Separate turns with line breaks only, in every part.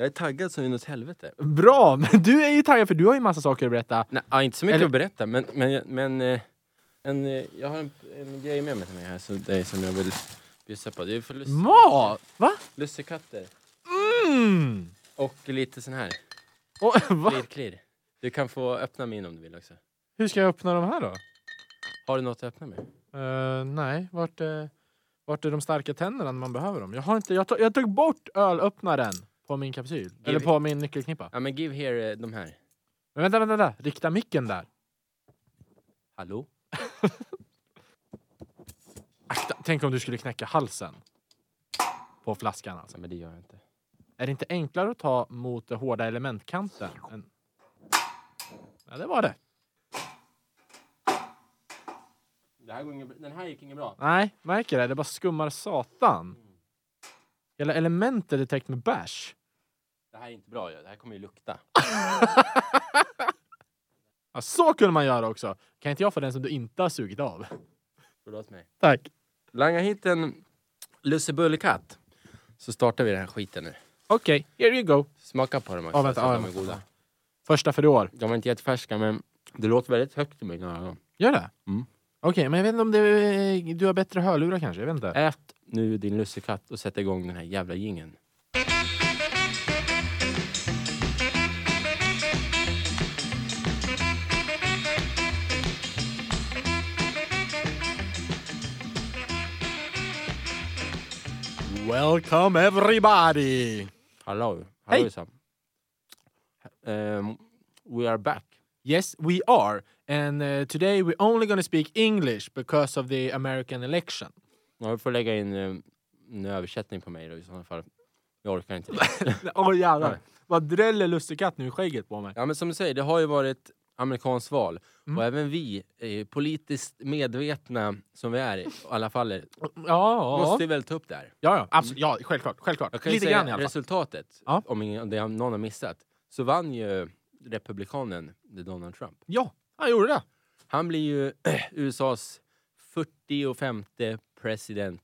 Jag är taggad som inåt helvete.
Bra! Men du är ju taggad för du har ju massa saker att berätta.
Nej, inte så mycket
Eller-
att berätta, men, men, men eh, en, eh, jag har en, en grej med mig till mig här så det som jag vill bjussa på. Det är för lust,
Mat! Va?
lussekatter.
Mm!
Och lite sån här.
Och, va?
Klirr, klirr. Du kan få öppna min om du vill också.
Hur ska jag öppna de här då?
Har du något att öppna med?
Eh, nej, vart är, vart är de starka tänderna när man behöver dem? Jag, har inte, jag, tog, jag tog bort ölöppnaren på min kapsyl. Eller på min nyckelknippa.
Ja men give here eh, de här.
Men vänta, vänta, vänta. Rikta micken där.
Hallå?
Akta, tänk om du skulle knäcka halsen. På flaskan alltså.
Ja, men det gör jag inte.
Är det inte enklare att ta mot det hårda elementkanten? Än... Ja, det var det.
Det här går inget, den här gick inget bra.
Nej, märker det? Det bara skummar satan. Hela elementet är täckt med bärs.
Det här är inte bra ju. Det här kommer ju lukta.
Ja, så kunde man göra också. Kan inte jag få den som du inte har sugit av?
Förlåt mig.
Tack.
Langa hit en lussebullekatt. Så startar vi den här skiten nu.
Okej, here you go.
Smaka på dem också.
Ja, vänta, ja,
de är goda.
Första för i år.
De var inte jättefärska men det låter väldigt högt i mina öron.
Gör det?
Mm.
Okej, men jag vet inte om det, du har bättre hörlurar kanske? Jag vet inte.
Ät nu din lussekatt och sätt igång den här jävla jingeln.
Welcome everybody!
Hallå,
Hej.
hallå um, We are back.
Yes, we are. And uh, today we're only going to speak English because of the American election.
Ja, vi får lägga in eh, en översättning på mig då i sådana fall. Jag orkar inte det.
Åh oh, jävlar. Vad dräller lussekatt nu i skägget på mig.
Ja men som du säger, det har ju varit amerikanskt val.
Mm.
Och även vi, eh, politiskt medvetna som vi är, i alla fall, är,
Ja,
måste väl ta upp det här.
ja, ja, absolut. Ja, självklart. självklart.
Jag kan
Lite
säga
grann i alla fall.
resultatet,
Ja.
om ingen- det någon har missat, så vann ju republikanen Donald Trump.
Ja, han gjorde det.
Han blir ju USAs 45 president.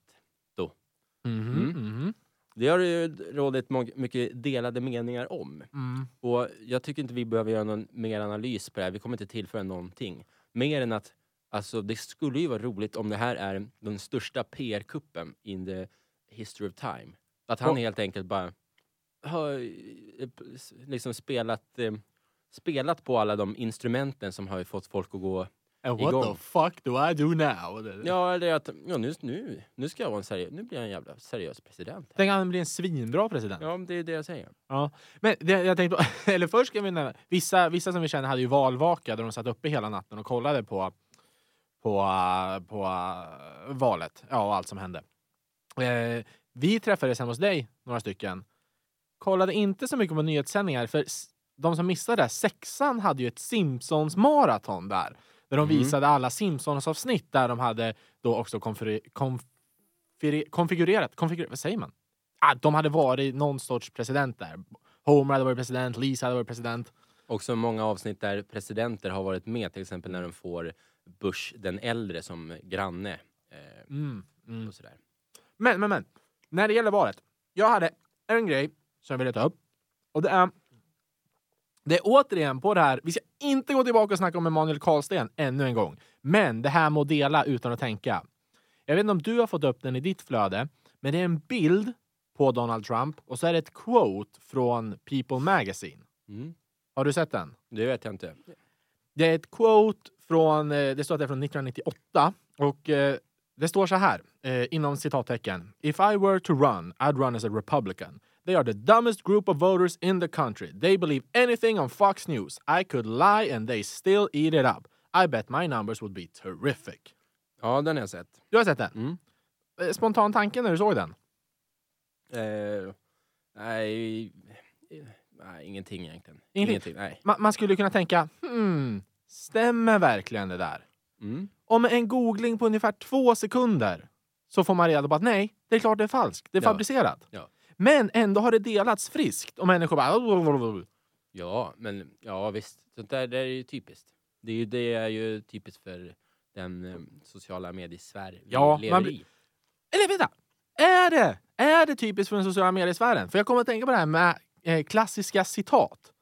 Mhm,
Mm.
mhm.
Det har det ju rådit mycket delade meningar om.
Mm.
Och jag tycker inte vi behöver göra någon mer analys på det här. Vi kommer inte tillföra någonting. Mer än att alltså, det skulle ju vara roligt om det här är den största PR-kuppen in the history of time. Att han
Och-
helt enkelt bara har eh, liksom spelat, eh, spelat på alla de instrumenten som har fått folk att gå...
And what
Igång.
the fuck do I do now?
Ja, eller att ja, nu, nu, nu ska jag vara en seriös... Nu blir jag en jävla seriös president.
Tänk han blir en svinbra president.
Ja, det är det jag säger.
Ja, men det, jag tänkte på, eller först ska vi nämna, vissa, vissa som vi känner hade ju valvaka där de satt uppe hela natten och kollade på, på, uh, på uh, valet, ja och allt som hände. Eh, vi träffades hemma hos dig, några stycken. Kollade inte så mycket på nyhetssändningar för de som missade det, sexan hade ju ett Simpsons maraton där. Där de
Mm.
visade alla Simpsons avsnitt där de hade då också konfigure, konfigure, konfigurerat, konfigurerat, vad säger man? Ah, de hade varit någon sorts president där. Homer hade varit president, Lisa hade varit president.
Också många avsnitt där presidenter har varit med, till exempel när de får Bush den äldre som granne. Eh,
Mm, mm.
och sådär.
Men, men, men. När det gäller valet. Jag hade en grej som jag ville ta upp. Och det är... Det är återigen på det här, vi ska inte gå tillbaka och snacka om Emanuel Karlsten ännu en gång. Men det här med att dela utan att tänka. Jag vet inte om du har fått upp den i ditt flöde, men det är en bild på Donald Trump och så är det ett quote från People Magazine.
Mm.
Har du sett den?
Det vet jag inte.
Det är ett quote från, eh, det står att det är från 1998 och eh, det står så här eh, inom citattecken. If I were to run, I'd run as a Republican. They are the dumbest group of voters in the country. They believe anything on Fox News. I could lie and they still eat it up. I bet my numbers would be terrific.
Ja, den har jag sett.
Du har sett den?
Mm.
Eh, Spontan tanke när du såg den?
Eh, nej, nej, ingenting egentligen.
Ingenting?
nej.
Ma- man skulle kunna tänka, hmm, stämmer verkligen det där?
Mm.
Om en googling på ungefär två sekunder så får man reda på att nej, det är klart det är falskt. Det är
Ja.
fabricerat.
Ja.
Men ändå har det delats friskt och människor bara...
Ja, men ja visst. Sånt där det är ju typiskt. Det är ju, det är ju typiskt för den eh, sociala mediesfär vi
Ja,
lever
man
i.
Eller vänta! Är det? Är det typiskt för den sociala mediesfären? För jag kommer att tänka på det här med eh, klassiska citat.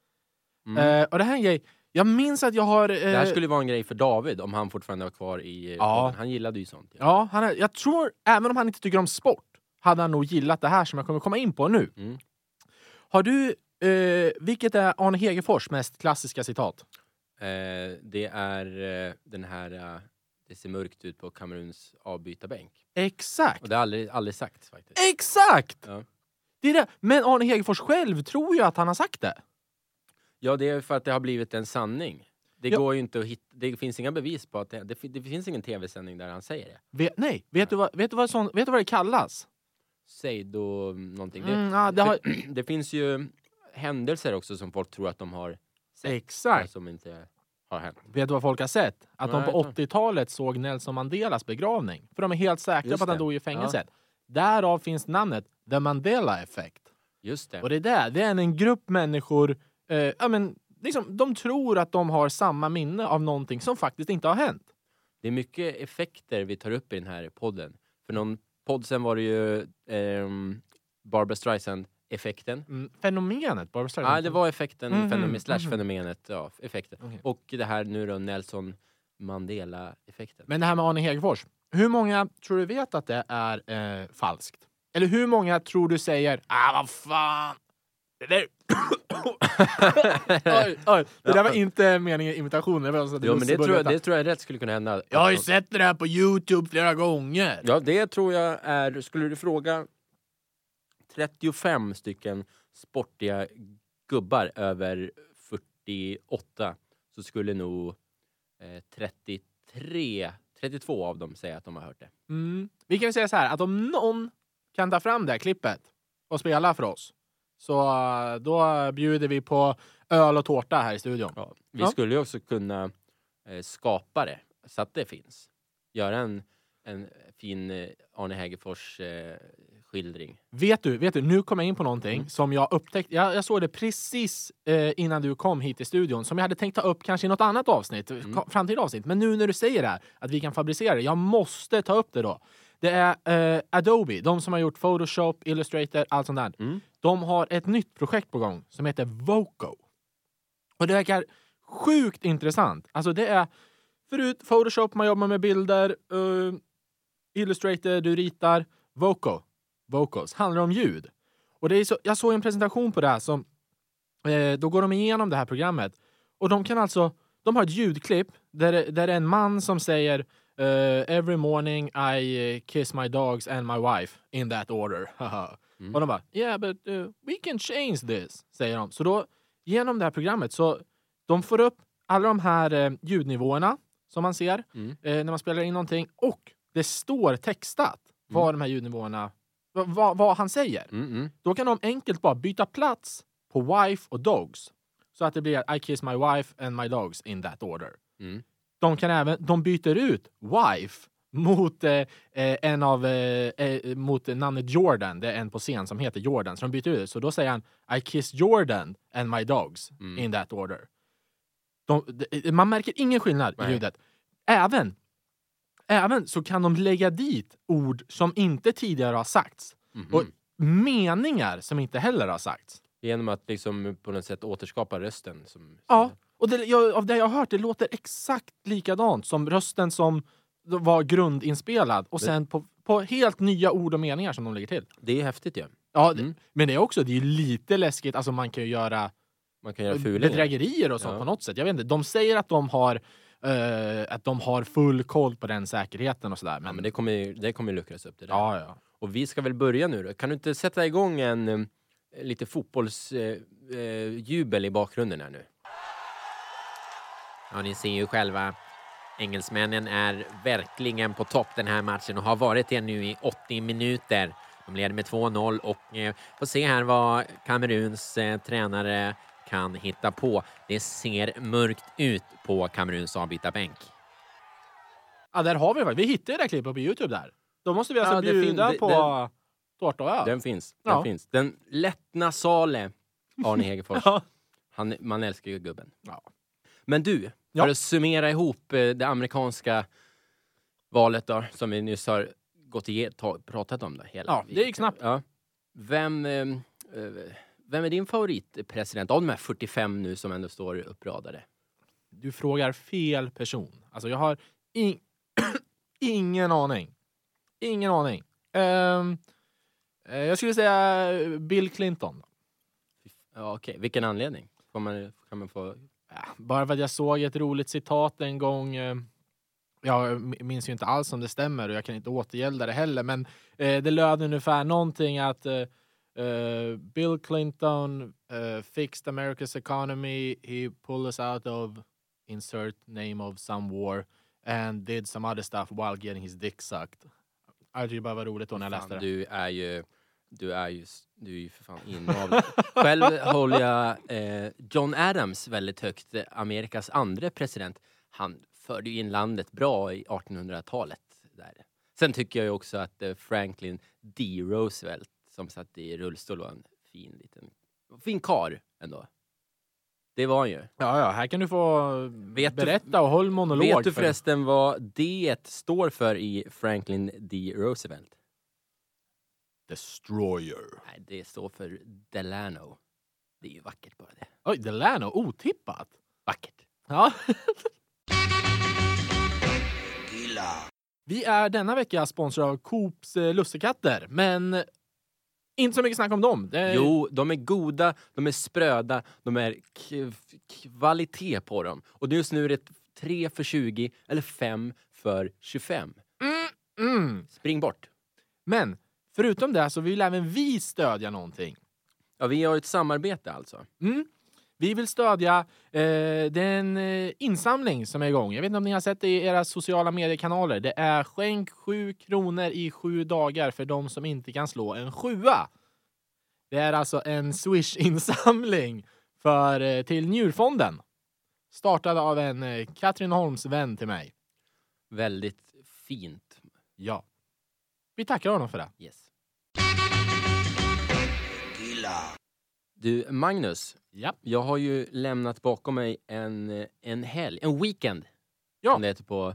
Mm.
Eh, och det här är en grej, jag minns att jag har... Eh,
det här skulle vara en grej för David om han fortfarande var kvar i eh,
Ja.
Han gillade ju sånt. Ja.
Ja, han är, jag tror, även om han inte tycker om sport, hade han nog gillat det här som jag kommer komma in på nu.
Mm.
Har du, eh, vilket är Arne Hegerfors mest klassiska citat?
Eh, det är eh, den här eh, Det ser mörkt ut på Kameruns avbytarbänk.
Exakt!
Och det har aldrig, aldrig sagts faktiskt.
Exakt!
Ja.
Det är det. Men Arne Hegerfors själv tror ju att han har sagt det.
Ja, det är för att det har blivit en sanning. Det
Ja.
går ju inte att hitta, det finns inga bevis på att det, det, det finns ingen tv-sändning där han säger det.
Vet, nej, vet du, vad, vet, du vad sån, vet du vad det kallas?
Då någonting.
Mm, ja, det har,
det, det finns ju händelser också som folk tror att de har sett.
exakt.
Som inte har hänt.
Vet du vad folk har sett? Att
Nej,
de på
jag tror-
80-talet såg Nelson Mandelas begravning. För de är helt säkra
Just
på att han
det.
dog i fängelset. Därav finns namnet The Mandela Effect.
Just det.
Och det är det, det är en grupp människor, eh, ja, men, liksom, de tror att de har samma minne av någonting som faktiskt inte har hänt.
Det är mycket effekter vi tar upp i den här podden. För någon podd sen var det ju ehm, Barbra Streisand-effekten.
Mm, fenomenet Barbra Streisand.
Ja, det var effekten,
Mhm,
fenomen, slash
mhm.
fenomenet, ja, effekten.
Okej.
Och det här nu då Nelson Mandela-effekten.
Men det här med Arne Hegerfors. Hur många tror du vet att det är eh, falskt? Eller hur många tror du säger ah vad fan. Det där... oj, oj. Det där var inte meningen imitation. Det var så att
Jo, men det tror, jag, det tror jag rätt skulle kunna hända.
Jag har ju sett det där på Youtube flera gånger.
Ja, det tror jag är... Skulle du fråga 35 stycken sportiga gubbar över 48 så skulle nog eh, 33, 32 av dem säga att de har hört det.
Mm. Vi kan ju säga så här att om någon kan ta fram det här klippet och spela för oss så eh, då bjuder vi på öl och tårta här i studion.
Ja. Vi
Ja.
skulle ju också kunna eh, skapa det så att det finns. Göra en, en fin eh, Arne Hägerfors skildring.
Vet du, vet du, nu kommer jag in på någonting
Mm.
som jag upptäckte. Jag, jag såg det precis innan du kom hit till studion som jag hade tänkt ta upp kanske i något annat avsnitt,
Mm.
framtida avsnitt. Men nu när du säger det här, att vi kan fabricera det, jag måste ta upp det då. Det är eh, Adobe, de som har gjort Photoshop, Illustrator, allt sånt där.
Mm.
De har ett nytt projekt på gång som heter Voco. Och det verkar sjukt intressant. Alltså det är förut Photoshop, man jobbar med bilder, uh, Illustrator, du ritar. Voco, vocals, handlar om ljud. Och det är så, jag såg en presentation på det här som, eh, då går de igenom det här programmet. Och de kan alltså, de har ett ljudklipp där, det- där det är en man som säger uh, Every morning I eh, kiss my dogs and my wife in that order.
Mm.
Och de bara Yeah but uh, we can change this, säger de. Så då genom det här programmet så de får upp alla de här eh, ljudnivåerna som man ser
Mm.
eh, när man spelar in någonting och det står textat vad de här ljudnivåerna, vad, vad, vad han säger.
Mm, mm.
Då kan de enkelt bara byta plats på wife och dogs. Så att det blir I kiss my wife and my dogs in that order.
Mm.
De kan även, de byter ut wife mot, eh, eh, en av, eh, eh, mot namnet Jordan. Det är en på scen som heter Jordan. Så de byter ut. Så då säger han I kiss Jordan and my dogs
Mm.
in that order. De, de, man märker ingen skillnad i
Nej.
ljudet. Även, även så kan de lägga dit ord som inte tidigare har sagts.
Mhm.
Och meningar som inte heller har sagts.
Genom att liksom på något sätt återskapa rösten. Som,
Ja, och det, jag, av det jag har hört, det låter exakt likadant som rösten som var grundinspelad och
Men-
sen på, på helt nya ord och meningar som de lägger till.
Det är häftigt ju.
Ja, det-
Mm.
men det är också det är lite läskigt. Alltså man kan ju göra
Man kan göra fulingar.
bedrägerier och sånt
Ja.
på något sätt. Jag vet inte. De säger att de har eh, att de har full koll på den säkerheten och sådär.
Ja,
Men,
men det kommer ju det kommer ju luckras upp. Det där.
ja, ja.
Och vi ska väl börja nu då. Kan du inte sätta igång en eh, lite fotbollsjubel eh, jubel i bakgrunden här nu?
Ja, ni ser ju själva. Engelsmännen är verkligen på topp den här matchen och har varit det nu i 80 minuter. De leder med 2-0 och eh, får se här vad Kameruns eh, tränare kan hitta på. Det ser mörkt ut på Kameruns avbytarbänk.
ja, där har vi det. Vi hittade det där klippet på Youtube där. Då måste vi alltså
Ja, fin-
bjuda på tårta och öl.
Den finns. Den
Ja.
finns. Den lättnasale Arne Hegerfors.
Ja.
Han, man älskar ju gubben.
Ja.
Men du,
Ja.
för att summera ihop eh, det amerikanska valet då, som vi nyss har gått igenom, ta, pratat om det hela.
Ja, det gick snabbt.
Ja. Vem, eh, eh, vem är din favoritpresident av de här 45 nu som ändå står uppradade?
Du frågar fel person. Alltså jag har in... ingen aning. Ingen aning. Ehm, eh, jag skulle säga Bill Clinton.
Ja, okej. Vilken anledning? Får man, kan man få...
Bara för att jag såg ett roligt citat en gång. eh, Jag minns ju inte alls om det stämmer och jag kan inte återgälda det heller. Men eh, det löd ungefär någonting att eh, Bill Clinton fixed America's economy. He pulled us out of insert name of some war and did some other stuff while getting his dick sucked. Jag tyckte bara var roligt då när jag läste det.
du är ju... Du är ju, du är ju för fan inavlad. Själv håller jag eh, John Adams väldigt högt. Amerikas andra president. Han förde ju in landet bra i 1800-talet. Där. Sen tycker jag ju också att eh, Franklin D. Roosevelt som satt i rullstol var en fin liten... Fin kar ändå. Det var han ju.
Ja, ja, här kan du få
Vet du-
berätta och håll monolog.
Vet du
för-
förresten vad D står för i Franklin D. Roosevelt?
Destroyer.
Nej, det står för Delano. Det är ju vackert bara det.
Oj, Delano. Otippat.
Vackert.
Ja. Vi är denna vecka sponsrade av Coops eh, lussekatter, men inte så mycket snack om dem. Det...
Jo, de är goda, de är spröda, de är kvalitet på dem. Och just nu är det 3 för 20 eller 5 för 25.
Mm.
Spring bort.
Men förutom det så vill även vi stödja någonting.
Ja, vi har ett samarbete alltså.
Mm. Vi vill stödja eh, den eh, insamling som är igång. Jag vet inte om ni har sett det i era sociala mediekanaler. Det är skänk 7 kronor i sju dagar för de som inte kan slå en sjua. Det är alltså en Swish-insamling för, eh, till Njurfonden. Startad av en eh, Katrineholms vän till mig.
Väldigt fint.
Ja. Vi tackar honom för det.
Yes. Du, Magnus.
Ja.
Jag har ju lämnat bakom mig en, en helg, en weekend.
Ja.
Som det heter på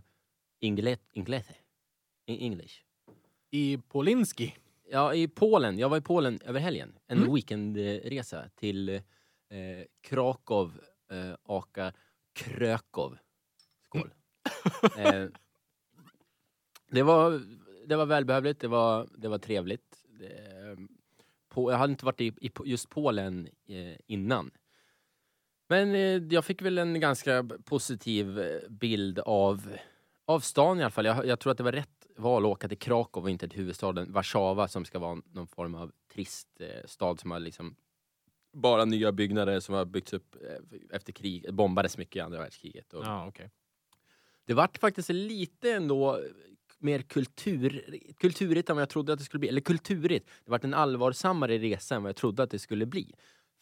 inglet, inglese. I English.
I Polinski.
Ja, i Polen. Jag var i Polen över helgen. En
Mm.
weekendresa till eh, Krakow, eh, aka Krökov. Skål. eh, det, var, det var välbehövligt, det var, det var trevligt. Det, på, jag hade inte varit i, i just Polen eh, innan. Men eh, jag fick väl en ganska positiv eh, bild av, av stan i alla fall. Jag, jag tror att det var rätt val att åka till Krakow och inte till huvudstaden Warszawa som ska vara någon form av trist eh, stad som har liksom bara nya byggnader som har byggts upp eh, efter krig, bombades mycket i andra världskriget. Och
Ja, okej.
Det vart faktiskt lite ändå mer kultur, kulturigt än vad jag trodde att det skulle bli. Eller kulturigt. Det vart en allvarsammare resa än vad jag trodde att det skulle bli.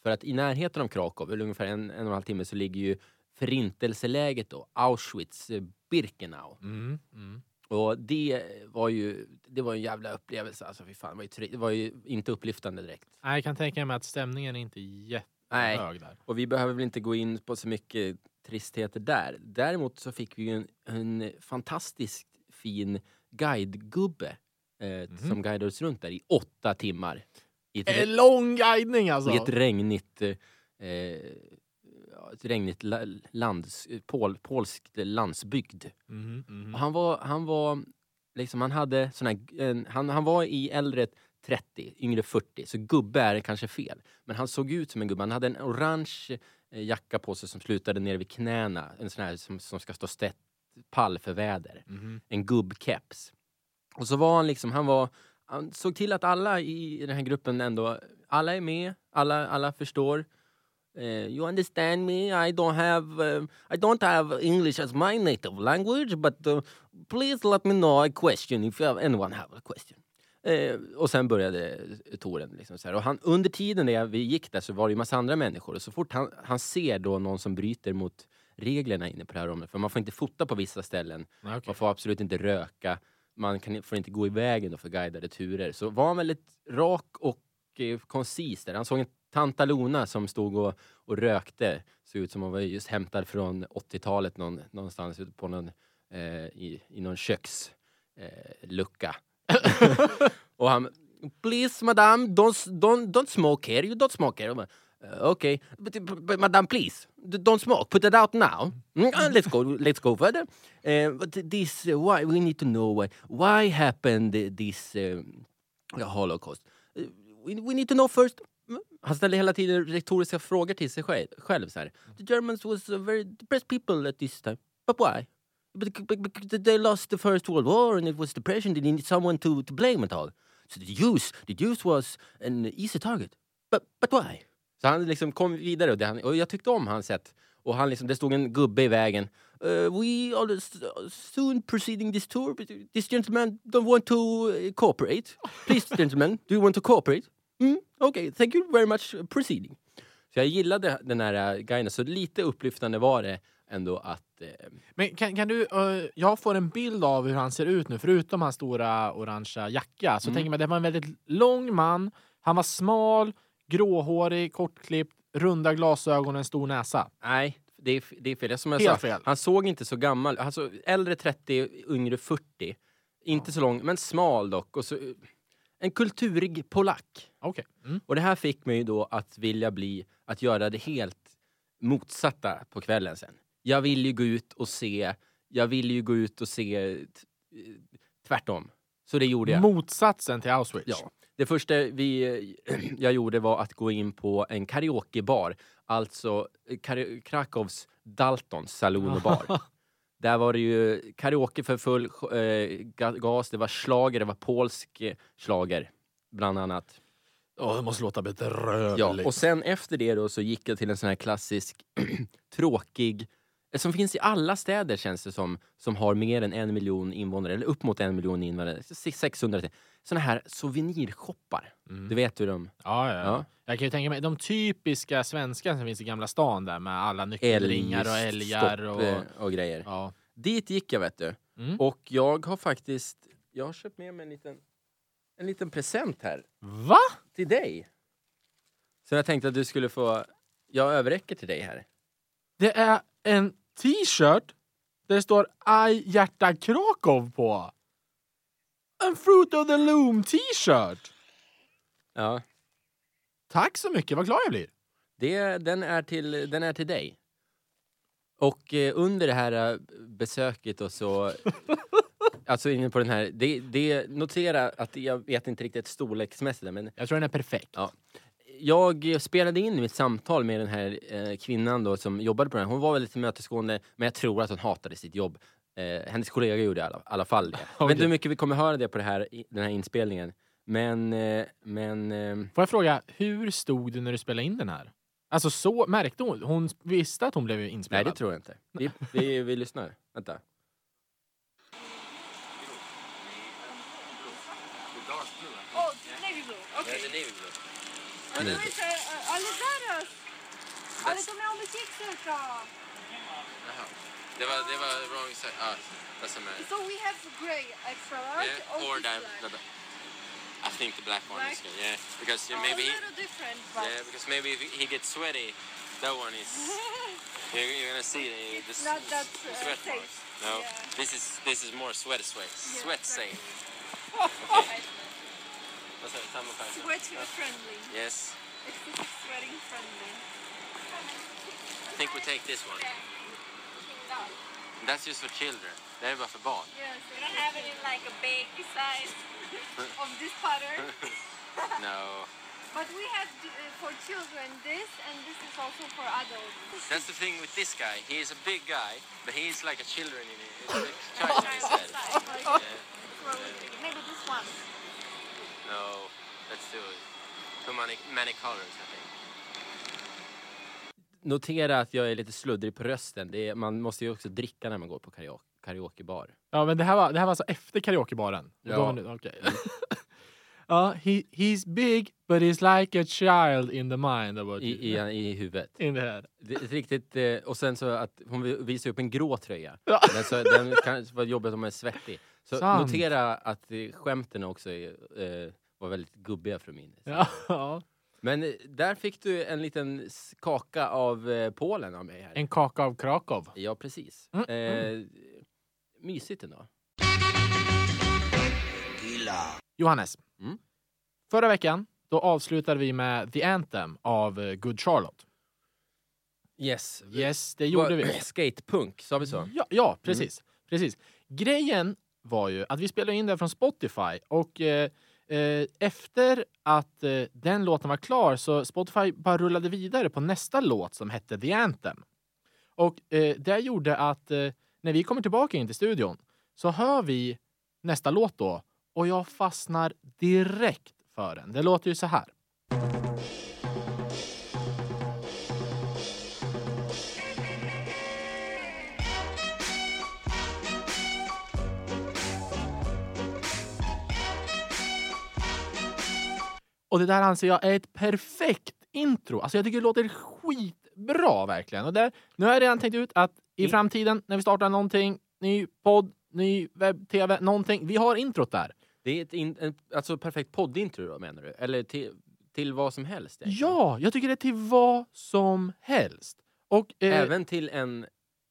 För att i närheten av Krakow, ungefär en, en och en halv timme, så ligger ju förintelseläget då, Auschwitz, Birkenau.
Mm, mm.
Och det var ju, det var en jävla upplevelse. Alltså fy fan, det var ju, det var ju inte upplyftande direkt.
Nej, Jag kan tänka mig att stämningen är inte jättehög där.
och vi behöver väl inte gå in på så mycket tristheter där. Däremot så fick vi ju en, en fantastiskt fin guidegubbe eh,
Mhm.
som guidade oss runt där i åtta timmar. I ett,
En lång guidning alltså!
i ett regnigt, eh, ett regnigt la, lands, pol, polskt landsbygd.
Mhm.
Och han var, han var liksom, han hade sån här, en, han, han var i äldre 30, yngre 40, så gubbe är kanske fel. Men han såg ut som en gubbe. Han hade en orange eh, jacka på sig som slutade ner vid knäna. En sån här som, som ska stå stätt pall för väder.
Mhm.
En gubbkeps. Och så var han liksom, han var, han såg till att alla i den här gruppen ändå, alla är med, alla, alla förstår. Eh, you understand me? I don't have uh, I don't have English as my native language, but uh, please let me know a question if anyone have a question. Eh, och sen började touren. Liksom så här. Och han, under tiden när vi gick där så var det ju massa andra människor. Och så fort han, han ser då någon som bryter mot reglerna inne på det här området, för man får inte fota på vissa ställen,
okej.
man får absolut inte röka, man kan, får inte gå i vägen för guidade turer. Så var han väldigt rak och eh, koncis där. Han såg en Tantalona som stod och, och rökte. Såg ut som hon var just hämtad från 80-talet någon, någonstans ute på någon, eh, i, i någon kökslucka. Eh, och han, please madame, don't, don't, don't smoke here, you don't smoke here. "Uh, okay, but, but, but madame please, don't smoke, put it out now. Mm, uh, let's go, let's go further. Uh, but this, uh, why, we need to know why, why happened this um, holocaust. Uh, we, we need to know first. Mm. Han ställde hela tiden retoriska frågor till sig själv. själv så här. The Germans was a very depressed people at this time. But why? But they lost the first world war and it was depression. They needed someone to, to blame it all. So the Jews, the Jews was an easy target. But, but why? Så han liksom kom vidare och, det och jag tyckte om hans sätt. Och han liksom, det stod en gubbe i vägen. Uh, we are soon proceeding this tour, this gentleman don't want to uh, cooperate. Please gentlemen, do you want to cooperate? Mm, okay, thank you very much. uh, Proceeding. Så jag gillade den här uh, guiden, så lite upplyftande var det ändå att... eh,
Men kan, kan du, eh, jag får en bild av hur han ser ut nu, förutom hans stora orangea jacka. Så
Mm.
tänker mig, det var en väldigt lång man. Han var smal, gråhårig, kortklippt, runda glasögon och en stor näsa.
Nej, det är, det är fel. Som jag
Helt
sa,
fel.
han såg inte så gammal alltså, Äldre 30, yngre 40. Inte så lång, men smal dock. Och så, en kulturig polack.
Okej. Mm.
Och det här fick mig ju då att vilja bli, att göra det helt motsatta på kvällen sen. Jag vill ju gå ut och se, jag vill ju gå ut och se eh, tvärtom. Så det gjorde jag.
Motsatsen till Auschwitz.
Ja. Det första vi, jag gjorde var att gå in på en karaokebar. Alltså eh, Kar- Krakows Daltons saloon och bar. Där var det ju karaoke för full eh, ga- gas, det var slager, det var polsk eh, slager bland annat.
Åh, det måste låta bedrövligt.
Ja, och sen efter det då så gick jag till en sån här klassisk tråkig eh, som finns i alla städer känns det som, som har mer än en miljon invånare, eller upp mot en miljon invånare. 600 till. Såna här souvenirshoppar.
Mm.
Du vet hur de...
Ja, ja, ja.
Ja.
Jag kan ju tänka mig de typiska svenska som finns i Gamla stan där med alla nyckelringar och älgar och...
eh, och grejer.
Ja.
Dit gick jag vet du.
Mm.
Och jag har faktiskt, jag har köpt med mig en liten, en liten present här
Va?
till dig. Så jag tänkte att du skulle få, jag överräcker till dig här.
Det är en t-shirt där det står I hjärta Krakow på. En Fruit of the Loom t-shirt.
Ja.
Tack så mycket, vad glad jag blir.
Det, den, är till, den är till dig. Och eh, under det här eh, besöket och så... alltså inne på den här... Det, det, notera att jag vet inte riktigt storleksmässigt men
Jag tror den är perfekt.
Ja. Jag spelade in mitt samtal med den här eh, kvinnan då som jobbade på den här. Hon var väldigt tillmötesgående, men jag tror att hon hatade sitt jobb. Eh, hennes kollega gjorde i alla, alla fall det. Jag vet inte hur mycket vi kommer höra det på det här, i- den här inspelningen. Men, eh, men eh,
Får jag fråga, hur stod det när du spelade in den här? Alltså så, märkte hon? Hon visste att hon blev
nej
inspelad?
det tror jag inte. Vi, vi, vi lyssnar. Vänta.
Oh, navy blue. Okej. Och nu är det, zaraz! To miało być tylko.
Det var, det var wrong side. Ah, man.
So we have gray extra large
Yeah, or
this
that, that- I think the black one is good. Yeah, because
Oh,
maybe
a
he,
little different, but
yeah, because maybe if he gets sweaty, that one is. You're, you're gonna see the, the
It's not that, uh,
sweat
safe.
marks. No,
Yeah.
this is this is more sweat sweat
Yeah,
sweat
exactly.
safe. What's that? Samma färg.
Friendly.
Yes,
Excessive sweating friendly.
I think we take this one. That's just for children. Det här är för barn.
Yes, you don't have it in like a big size of this pattern.
No,
But we have uh, for children this, and this is also for adults.
that's the thing with this guy. He is a big guy, but he's like a children in it. It's like a child in his. Yeah.
Maybe this one.
No, that's too too many many colors. I think. Notera att jag är lite sluddrig på rösten. Det är, man måste ju också dricka när man går på karaoke, karaokebar.
Ja, men det här var, det här var alltså efter karaokebaren?
Ja.
Då- okej. Ja, he, he's big but he's like a child in the mind about
I,
you.
i, i huvudet.
in the head.
Det är riktigt, eh, och sen så att hon visar upp en grå tröja.
Ja.
Den, så, den kan vara jobbigt om man är svettig. Så
Sant.
notera att eh, skämten också är, eh, var väldigt gubbiga från min sida.
Ja.
Men eh, där fick du en liten s- kaka av eh, Polen av mig här.
En kaka av Krakow.
Ja, precis.
Mm,
Eh, mysigt ändå.
Johannes,
Mm.
Förra veckan då avslutade vi med The Anthem av eh, Good Charlotte.
Yes.
Yes, det gjorde vi.
Skatepunk, sa vi så?
Ja, ja precis. precis. Grejen var ju att vi spelade in det från Spotify och eh, eh, efter att eh, den låten var klar så Spotify bara rullade vidare på nästa låt som hette The Anthem. Och eh, det gjorde att eh, när vi kommer tillbaka in till studion så hör vi nästa låt då och jag fastnar direkt för den. Det låter ju så här. Och det där anser jag är ett perfekt intro. Alltså jag tycker det låter skitbra verkligen. Och där, nu har jag redan tänkt ut att i
I-
framtiden när vi startar någonting, ny podd, ny webb-tv, någonting. Vi har introt där.
Det är ett in, en, alltså perfekt poddintro då, menar du? Eller till, till vad som helst? egentligen?
Ja, jag tycker det är till vad som helst. Och eh,
Även till en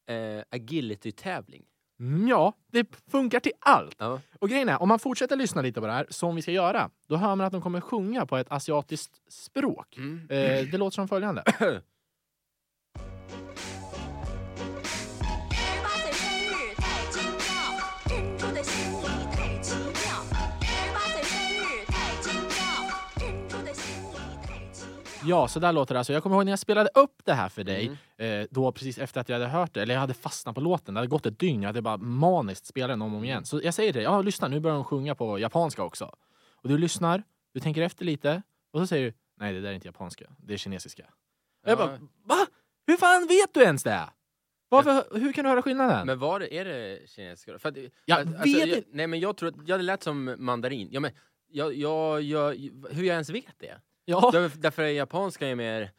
eh, agility-tävling?
Mm, ja, det funkar till allt.
Ja.
Och grejen är, om man fortsätter lyssna lite på det här, som vi ska göra, då hör man att de kommer sjunga på ett asiatiskt språk.
Mm.
Eh, det låter som följande. Ja, så där låter det. Alltså, jag kommer ihåg när jag spelade upp det här för dig,
Mm.
eh, då precis efter att jag hade hört det, eller jag hade fastnat på låten. Det hade gått ett dygn, jag hade bara maniskt spelat den om och om igen. Så jag säger till dig, ja lyssna, nu börjar de sjunga på japanska också. Och du lyssnar, du tänker efter lite, och så säger du, nej det där är inte japanska, det är kinesiska. Och jag
Ja.
bara, va? Hur fan vet du ens det? Varför, hur kan du höra skillnaden?
Men var det, är det kinesiska? För att,
Jag
alltså,
vet
jag. Nej men jag tror att, ja, det lät som mandarin. Ja, men, jag, jag, jag, hur jag ens vet det?
Ja.
Därför, därför är japanska är mer...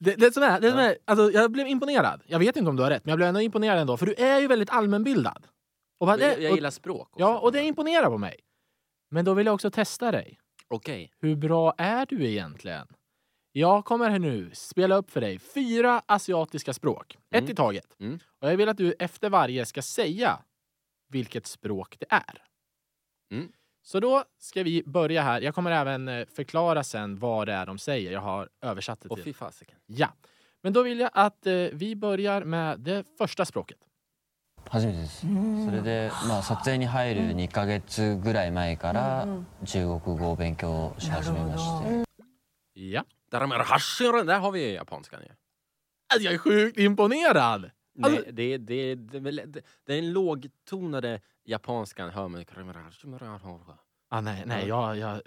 Det, det som är, det som är alltså, jag blev imponerad. Jag vet inte om du har rätt, men jag blev ändå imponerad ändå. För du är ju väldigt allmänbildad. Och vad det,
Jag, jag
och,
gillar språk också.
ja, och det imponerar på mig. Men då vill jag också testa dig.
Okej.
Hur bra är du egentligen? Jag kommer här nu spela upp för dig fyra asiatiska språk. Ett
Mm.
i taget.
Mm.
Och jag vill att du efter varje ska säga vilket språk det är.
Mm.
Så då ska vi börja här. Jag kommer även eh, förklara sen vad det är de säger. Jag har översatt det
Och
till.
fy fasiken.
Ja. Men då vill jag att eh, vi börjar med det första språket.
初めてですそれで、まあ、撮影に入る2ヶ月ぐらい前から中国語を勉強し始めまして、
Ja.
Daramara Där har vi japanskan ju.
Alltså, jag är sjukt imponerad! Alltså-
Nej, det, det, det, det, det, den lågtonade japanskan hör man.
Ah, nej, nej, jag, jag,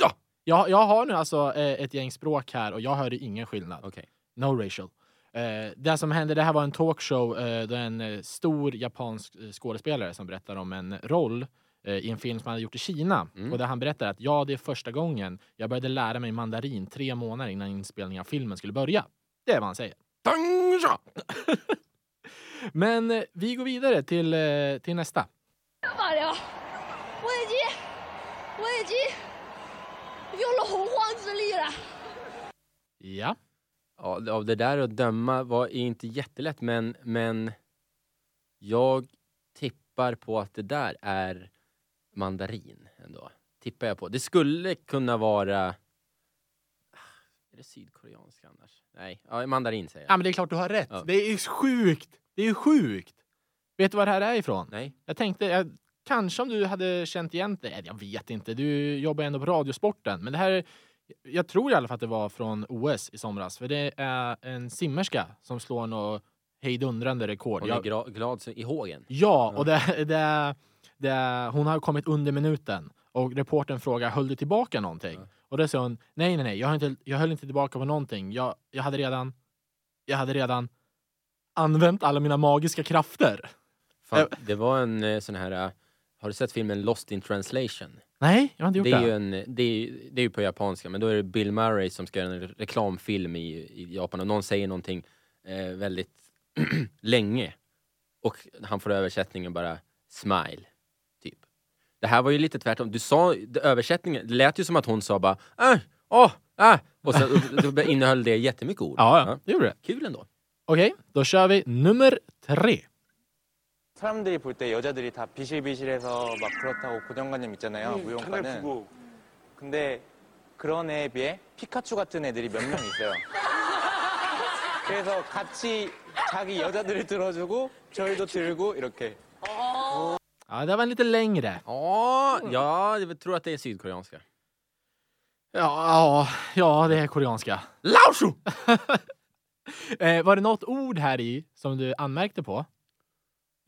Ja!
jag, jag har nu alltså eh, ett gäng språk här och jag hörde ingen skillnad.
Okej.
No racial. Eh, det som hände, det här var en talkshow eh, där en eh, stor japansk eh, skådespelare som berättar om en roll eh, i en film som han hade gjort i Kina.
Mm.
Och där han berättar att ja, det är första gången jag började lära mig mandarin tre månader innan inspelningen av filmen skulle börja. Det är vad han säger. Men eh, vi går vidare till, eh, till nästa. Ja.
ja. Av det där att döma var inte jättelätt, men, men jag tippar på att det där är mandarin ändå. Tippar jag på. Det skulle kunna vara ah, är det sydkoreanska annars? Nej, ja, mandarin säger jag.
Ja, men det är klart du har rätt.
Ja.
Det är sjukt! Det är sjukt! Vet du var det här är ifrån?
Nej.
Jag tänkte, jag, kanske om du hade känt igen det. Nej, Jag vet inte, du jobbar ändå på Radiosporten. Men det här, jag tror i alla fall att det var från OS i somras. För det är en simmerska som slår något hejdundrande rekord.
Hon är
Jag,
glad i hågen.
ja, och det, det, det, hon har kommit under minuten. Och reporten frågar, höll du tillbaka någonting?
Ja.
Och då säger hon, nej, nej, nej, jag, har inte, jag höll inte tillbaka på någonting. Jag, jag hade redan, jag hade redan använt alla mina magiska krafter.
Fan, det var en eh, sån här... eh, Har du sett filmen Lost in translation?
Nej, jag har inte gjort
Det
det.
är, ju en, det, är, det är ju på japanska, men då är det Bill Murray som ska göra en reklamfilm i, i Japan och någon säger någonting eh, väldigt länge. Och han får översättningen bara smile, typ. Det här var ju lite tvärtom. Du sa, det, översättningen, det lät ju som att hon sa bara äh, åh, äh, och då innehöll det jättemycket ord.
Ja, ja, det gjorde det.
Kul ändå.
Okej, då kör vi nummer tre.
사람들이 볼 때 여자들이 다 비실비실해서 막 그렇다고 고정관념 있잖아요. 무용과는. 근데 그런 애에 비해 피카츄 같은 애들이 몇 명 있어요. 그래서 같이 자기 여자들을 들어주고 저희도 들고 이렇게.
Ja, det var lite längre.
Ja, ja, jag tror att det är sydkoreanska.
Ja, ja, det är koreanska.
Laoshu!
Eh, var det något ord här i som du anmärkte på?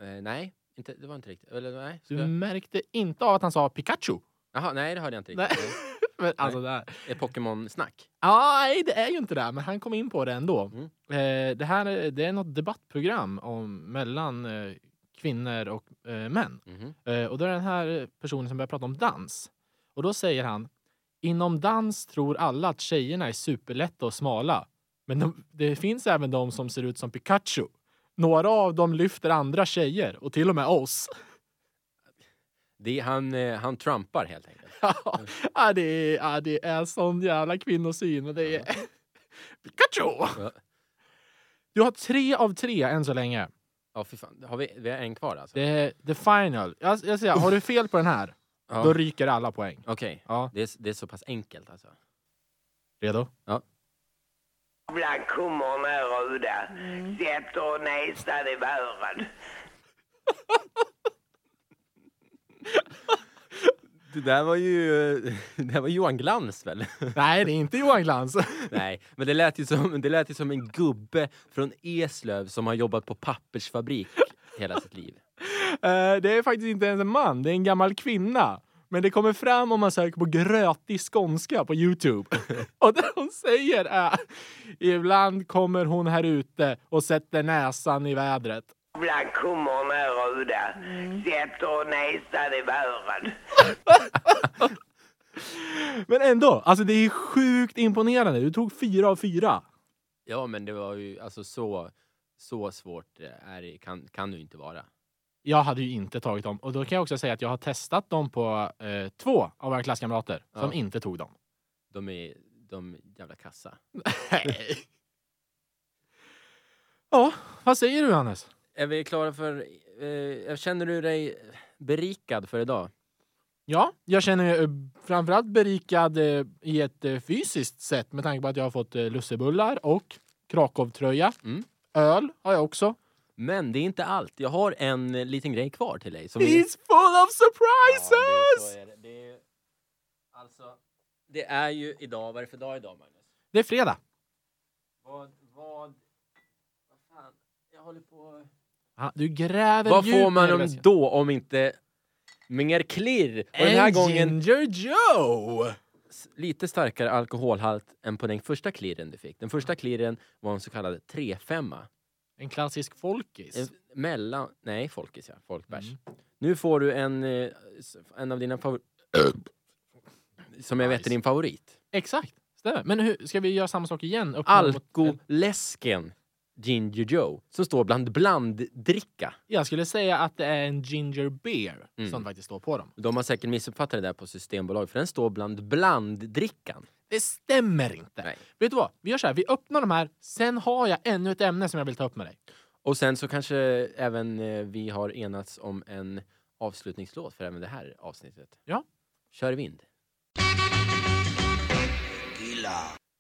Eh, nej, inte, det var inte riktigt. Eller nej.
Du
jag-
märkte inte av att han sa Pikachu.
Jaha, nej det hörde jag inte
Nej.
riktigt.
Men, alltså, där.
Det är Pokémon-snack.
Ja, nej, det är ju inte det, men han kom in på det ändå.
Mm.
Eh, det här är- det är något debattprogram om, mellan eh, kvinnor och eh, män. Eh, och då är det den här personen som börjar prata om dans. Och då säger han Inom dans tror alla att tjejerna är superlätta och smala. Men de, det finns även de som ser ut som Pikachu. Några av dem lyfter andra tjejer och till och med oss.
Det, han, eh, han trumpar helt enkelt.
ja, det, är, ja, det är sån jävla kvinnosyn. Och det är... Pikachu!
Ja.
Du har tre av tre än så länge.
Ja, fy fan. Har vi, vi har en kvar alltså?
Det är the final. Jag, jag säger, har du fel på den här,
Ja.
då ryker alla poäng.
Okej,
Ja,
det, är, det är så pass enkelt alltså.
redo?
Jävla kummorna är röda. Sätter näsan i vären.
Det där var ju, det där var Johan Glans väl?
Nej, det är inte Johan Glans.
Nej, men det lät, ju som, det lät ju som en gubbe från Eslöv som har jobbat på pappersfabrik hela sitt liv.
Eh, det är faktiskt inte ens en man, det är en gammal kvinna. Men det kommer fram om man söker på grötig skånska på Youtube. och det hon säger är Ibland kommer hon här ute och sätter näsan i vädret.
Jävla kummorna är röda. Sätter näsan i vären.
Men ändå, alltså det är sjukt imponerande. Du tog fyra av fyra.
Ja, men det var ju alltså så, så svårt eh, är det, kan, kan du inte vara.
Jag hade ju inte tagit dem. Och då kan jag också säga att jag har testat dem på eh, två av våra klasskamrater som
Ja.
inte tog dem.
De är de jävla kassa.
Nej. ja, vad säger du Hannes?
Är vi klara för... Eh, känner du dig berikad för idag?
Ja, jag känner mig eh, framförallt berikad eh, i ett eh, fysiskt sätt med tanke på att jag har fått eh, lussebullar och Krakow-tröja.
Mm.
Öl har jag också.
Men det är inte allt. Jag har en eh, liten grej kvar till dig. Som
He's full of surprises!
Ja, det, är är det. Det, är, alltså, det är ju idag, vad är det för dag idag Magnus?
Det är fredag.
Vad, vad, vad fan, jag håller på...
Ja, du gräver
Vad
djupt
får man om då om inte mer klirr? Och den här
En
gången
Ginger Joe!
lite starkare alkoholhalt än på den första klirren du fick. Den första klirren var en så kallad 3-5.
En klassisk folkis.
En Mellan, nej folkis ja, folkbärs.
Mm.
Nu får du en, eh, en av dina favoriter. Som jag vet är
Nice.
din favorit.
Exakt, stämmer. Men hur, ska vi göra samma sak igen?
Alkoläsken Ginger Joe. Som står bland blanddricka.
Jag skulle säga att det är en ginger beer
Mm.
som faktiskt står på dem.
De har säkert missuppfattat det där på Systembolaget för den står bland blanddrickan.
Det stämmer inte.
Nej.
Vet du vad? Vi gör så här. Vi öppnar de här. Sen har jag ännu ett ämne som jag vill ta upp med dig.
Och sen så kanske även eh, vi har enats om en avslutningslåt för även det här avsnittet.
Ja.
Kör vind.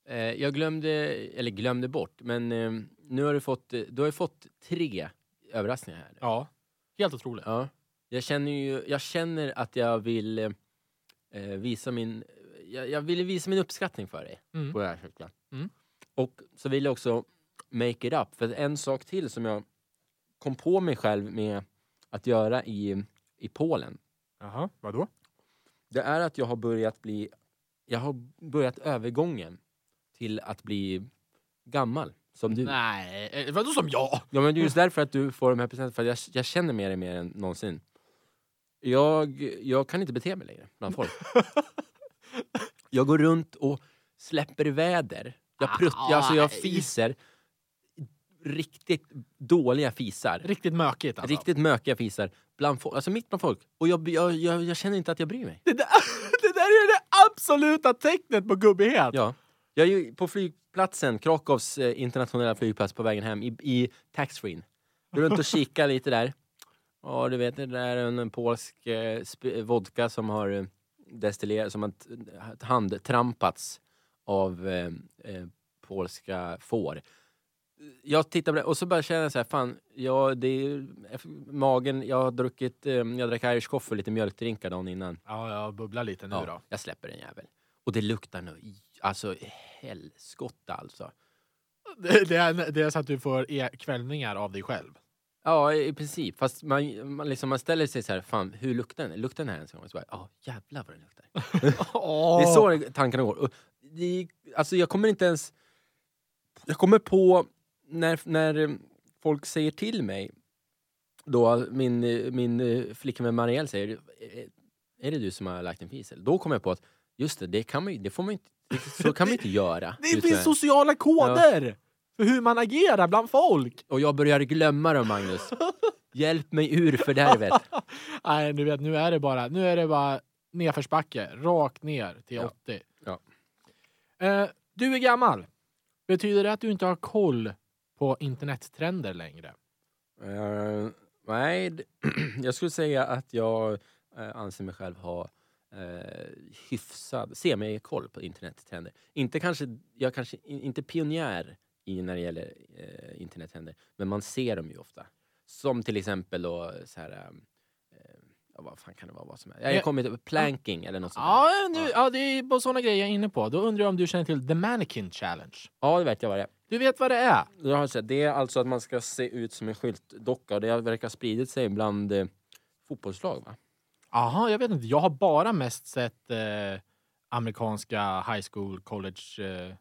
Eh, jag glömde, eller glömde bort, men eh, nu har du fått, eh, du har ju fått tre överraskningar här.
Ja. Helt otroligt.
Ja. Jag känner ju, jag känner att jag vill eh, eh, visa min, jag, jag vill visa min uppskattning för dig
Mm.
på det här.
Mm.
Och så vill jag också make it up, för en sak till som jag kom på mig själv med att göra i, i Polen,
Jaha, vadå?
det är att jag har börjat bli, jag har börjat övergången till att bli gammal som du.
Nej, eh, vadå som jag?
Ja men det är just därför att du får de här presenterna, för att jag, jag känner med dig mer än någonsin. Jag, jag kan inte bete mig längre bland folk. jag går runt och släpper väder. Jag, prutt,
Ah,
alltså jag fiser riktigt dåliga fisar.
Riktigt mökigt alltså.
Riktigt mökiga fisar. Bland folk, alltså mitt bland folk. Och jag, jag, jag, jag känner inte att jag bryr mig.
Det där, det där är det absoluta tecknet på gubbighet.
Ja. Jag är ju på flygplatsen, Krakows eh, internationella flygplats på vägen hem i, i taxfree. Runt och kikar lite där. Ja, du vet det där är en polsk eh, sp- vodka som har eh, destillerat, som har handtrampats av eh, eh, polska får. Jag tittar på det och så bara känner jag så här, fan, ja, det är magen, jag har druckit, eh, jag drack Irish coffee och lite mjölkdrinkar dagen innan.
Ja, jag bubblar lite nu
Ja,
då.
jag släpper den jävel. Och det luktar nu, alltså helskotta alltså.
Det, det, är, det är så att du får e kvällningar av dig själv.
Ja, i princip. Fast man, man, liksom, man ställer sig så här, fan hur luktar den? Luktar den här ens en gång? Så bara, ja jävlar vad den luktar. Det är så tankarna går. Och det, alltså jag kommer inte ens... Jag kommer på när, när folk säger till mig, då min, min eh, flickvän Marielle säger, "Eh, är det du som har lagt en fisel? Då kommer jag på att, just det, det, kan man, det får man inte, så kan man inte göra.
Det finns sociala koder för hur man agerar bland folk.
Och jag börjar glömma dem Magnus. Hjälp mig ur fördärvet.
Nej, du vet, nu är det bara, nu är det bara nedförsbacke, rakt ner till
Ja.
80.
Ja.
Eh, du är gammal. Betyder det att du inte har koll på internettrender längre?
Eh, nej, jag skulle säga att jag eh, anser mig själv ha uh, hyfsad, semi-koll på internettrender. Inte kanske, jag kanske in- inte pionjär i när det gäller uh, internettrender, men man ser dem ju ofta. Som till exempel då så här, eh, ja, vad fan kan det vara? Vad som är? Jag
Ja.
kommer inte planking eller något sånt.
Ja, nu, ja, det är på sådana grejer jag är inne på. Då undrar jag om du känner till The Mannequin Challenge.
Ja, det vet jag vad det är.
Du vet vad det är?
Jag har sett, det är alltså att man ska se ut som en skyltdocka och det verkar ha spridit sig bland eh, fotbollslag va?
Aha, jag vet inte. Jag har bara mest sett eh, amerikanska high school, college eh,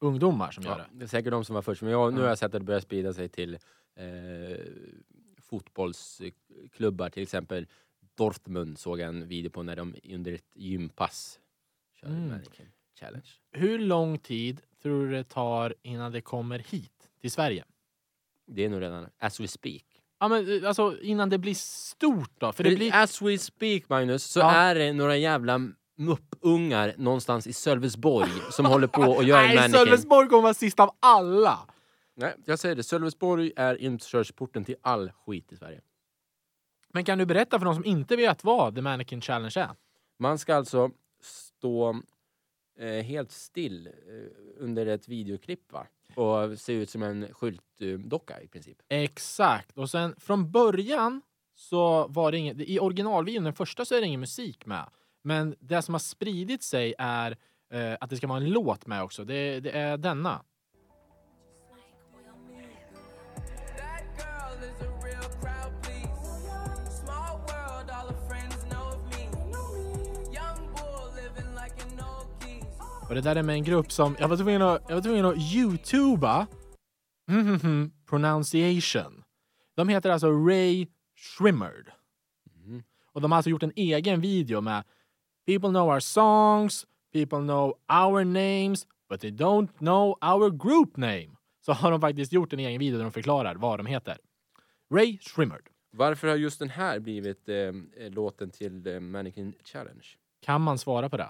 ungdomar som gör
Ja,
det.
det är säkert de som var först, men jag, nu
Mm.
har jag sett att det börjar sprida sig till eh, fotbollsklubbar, till exempel Dortmund såg jag en video på när de under ett gympass körde
Mm.
mannequin challenge.
Hur lång tid tror du det tar innan det kommer hit till Sverige?
Det är nog redan as we speak.
Ja, men eh, alltså innan det blir stort då? För det blir...
As we speak Magnus, så
Ja.
är det några jävla muppungar någonstans i Sölvesborg som håller på och gör en
Nej,
mannequin.
Sölvesborg kommer vara sist av alla!
Nej, jag säger det. Sölvesborg är inkörsporten till all skit i Sverige.
Men kan du berätta för de som inte vet vad The Mannequin Challenge är?
Man ska alltså stå Eh, helt still eh, under ett videoklipp va? och ser ut som en skyltdocka i princip.
Exakt. Och sen från början så var det inget, i originalvideon, den första, så är det ingen musik med. Men det som har spridit sig är eh, att det ska vara en låt med också. Det, det är denna. Och det där är med en grupp som, jag var tvungen att, jag var tvungen att youtuba mhm, pronunciation. De heter alltså Ray Shrimmerd.
Mhm.
Och de har alltså gjort en egen video med People know our songs, people know our names, but they don't know our group name. Så har de faktiskt gjort en egen video där de förklarar vad de heter. Ray Shrimmerd.
Varför har just den här blivit eh, låten till eh, Mannequin Challenge?
Kan man svara på det?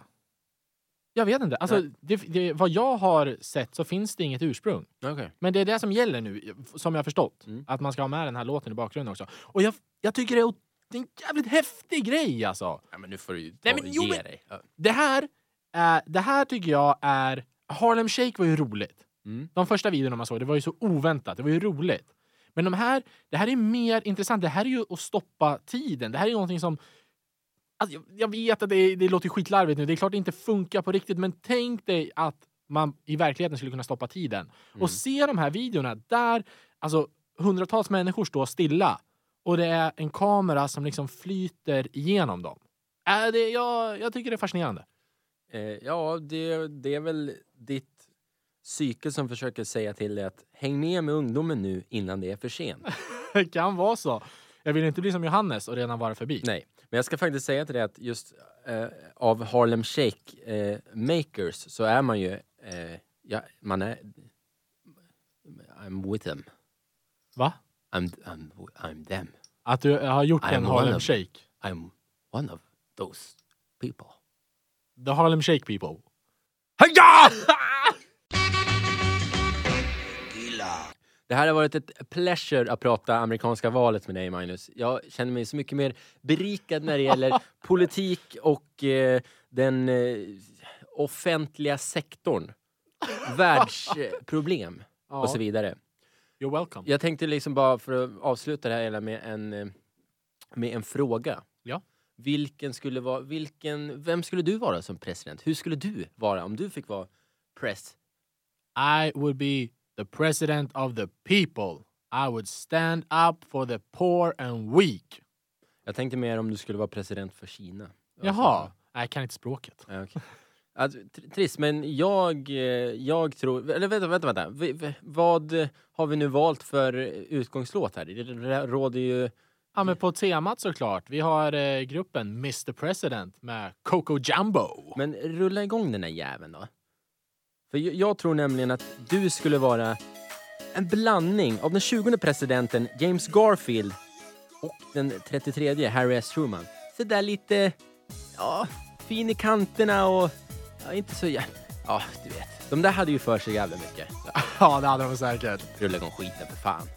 Jag vet inte. Alltså, det, det, vad jag har sett så finns det inget ursprung.
Okej.
Men det är det som gäller nu, som jag har förstått.
Mm.
Att man ska ha med den här låten i bakgrunden också. Och jag, jag tycker det är, det är en jävligt häftig grej alltså.
Ja, men nu får du ta,
Nej, men jo,
ge
men-
dig. Ja.
Det här, är, det här tycker jag är... Harlem Shake var ju roligt.
Mm.
De första videorna man såg, det var ju så oväntat. Det var ju roligt. Men de här, det här är mer intressant. Det här är ju att stoppa tiden. Det här är någonting som... Alltså, jag, jag vet att det, det låter skitlarvigt nu. Det är klart det inte funkar på riktigt. Men tänk dig att man i verkligheten skulle kunna stoppa tiden. Och se de här videorna där alltså, hundratals människor står stilla. Och det är en kamera som liksom flyter igenom dem. Äh, det, jag, jag tycker det är fascinerande.
Eh, ja, det, det är väl ditt psyke som försöker säga till dig att häng med med ungdomen nu innan det är för sent.
Det kan vara så. Jag vill inte bli som Johannes och redan vara förbi.
Nej, men jag ska faktiskt säga till dig att just eh, av Harlem Shake eh, makers så är man ju, eh, ja, man är, I'm with them.
Va?
I'm, I'm, I'm them.
Att du har gjort
I'm
en Harlem
of-
Shake.
I'm one of those people.
The Harlem Shake people.
Det här har varit ett pleasure att prata amerikanska valet med dig Magnus. Jag känner mig så mycket mer berikad när det gäller politik och eh, den eh, offentliga sektorn. Världsproblem
Ja.
och så vidare.
You're welcome.
Jag tänkte liksom bara för att avsluta det här hela med en, eh, med en fråga.
Ja.
Vilken skulle vara, vilken, vem skulle du vara som president? Hur skulle du vara om du fick vara press?
I would be the president of the people. I would stand up for the poor and weak.
Jag tänkte mer om du skulle vara president för Kina.
Jaha. Nej, Jag kan inte språket.
Ja, okej. Alltså, tr- trist, men jag, eh, jag tror... Eller vänta, vänta, vänta. Vi- Vad har vi nu valt för utgångslåt här? Det råder ju...
Ja, men på temat såklart. Vi har eh, gruppen Mr President med Coco Jumbo.
Men rulla igång den här jäveln då. För jag, tror nämligen att du skulle vara en blandning av den 20 presidenten James Garfield och den 33 Harry S. Truman. Så där lite... Ja, fin i kanterna och... Ja, inte så... jä- Ja, du vet. De där hade ju för sig jävla mycket.
Ja, det hade de säkert.
rulla igång skiten för fan.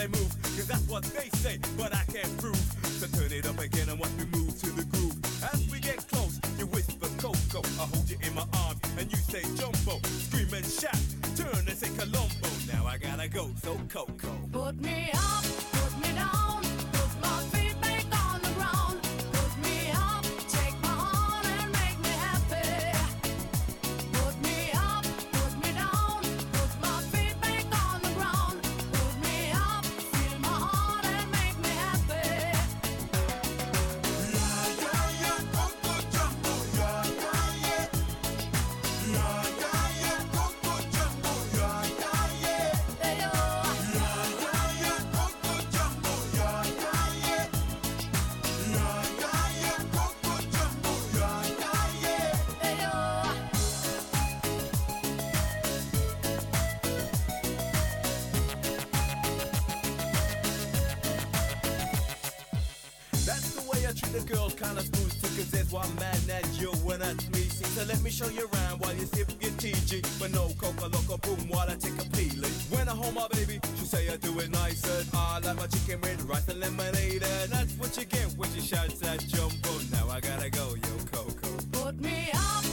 They move. Cause that's what they I treat the girls, kinda too, cause there's one man and you and that's me. See, so let me show you around while you sip your TG. But no coca loco boom while I take a peeling. When I hold my baby, she say I do it nice and I like my chicken with rice and lemonade. And that's what you get when she shouts that jumbo. Now I gotta go, yo, Coco.
Put me up,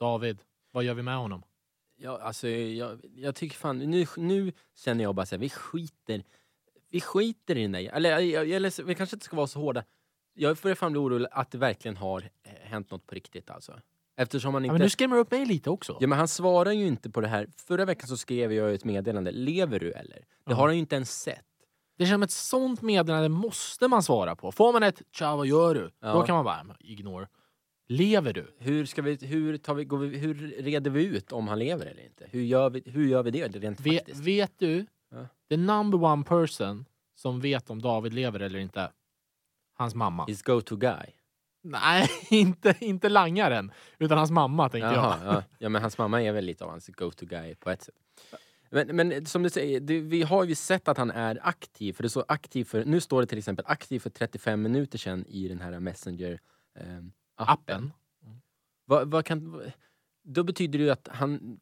David, vad gör vi med honom?
Ja, alltså, jag, jag tycker fan, nu, nu känner jag bara så här, vi skiter, vi skiter i den där, eller, jag, eller vi kanske inte ska vara så hårda. Jag börjar fan bli orolig att det verkligen har eh, hänt något på riktigt alltså. Eftersom han
Ja,
inte...
men nu skrämmer upp mig lite också.
Ja men han svarar ju inte på det här. Förra veckan så skrev jag ett meddelande, lever du eller? Det
Ja.
har han ju inte ens sett.
Det känns som ett sånt meddelande måste man svara på. Får man ett “tja, vad gör du?”
Ja.
Då kan man bara "Men ignore. Lever du?
Hur, ska vi, hur, tar vi, går vi, hur reder vi ut om han lever eller inte? Hur gör vi, hur gör vi det rent faktiskt?
vet du?
Ja.
The number one person som vet om David lever eller inte. Hans mamma.
His go-to guy?
Nej, inte, inte langaren. Utan hans mamma tänkte
Jaha,
jag.
ja. ja, men hans mamma är väl lite av hans go-to guy på ett sätt. Men, men som du säger, det, vi har ju sett att han är aktiv. För det står aktiv för, nu står det till exempel aktiv för 35 minuter sedan i den här Messenger-appen.
Appen.
Vad, vad kan, då betyder det ju att han,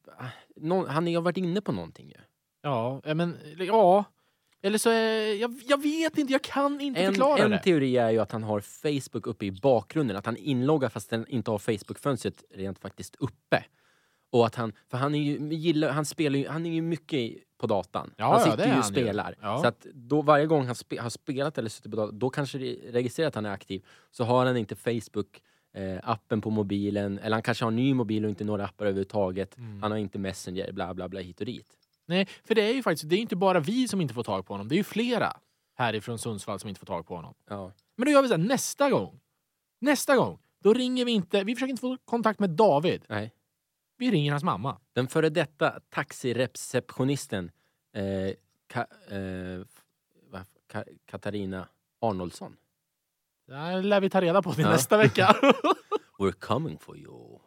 någon, han har varit inne på någonting ju.
Ja, eh, men ja. Eller så är, jag, jag vet inte, jag kan inte
En,
förklara
en
det.
teori är ju att han har Facebook uppe i bakgrunden, att han inloggar fast den inte har Facebook-fönstret rent faktiskt uppe. Och att han, för han är ju, gillar, han spelar ju, han är ju mycket på datan.
Ja,
han
ja,
sitter
är
ju och spelar.
Ja.
Så att då varje gång han spe, har spelat eller suttit på datorn, då kanske det registrerar att han är aktiv. Så har han inte Facebook eh, appen på mobilen, eller han kanske har en ny mobil och inte några appar överhuvudtaget.
Mm.
Han har inte Messenger, bla bla bla hit och dit.
Nej, för det är ju faktiskt, det är inte bara vi som inte får tag på honom. Det är ju flera härifrån Sundsvall som inte får tag på honom.
Ja.
Men då gör vi så här, nästa gång. Nästa gång, då ringer vi inte, vi försöker inte få kontakt med David.
Nej.
Vi ringer hans mamma.
Den före detta taxireceptionisten eh, Ka, eh, Katarina Arnoldsson.
Det här lär vi ta reda på till nästa vecka.
We're coming for you.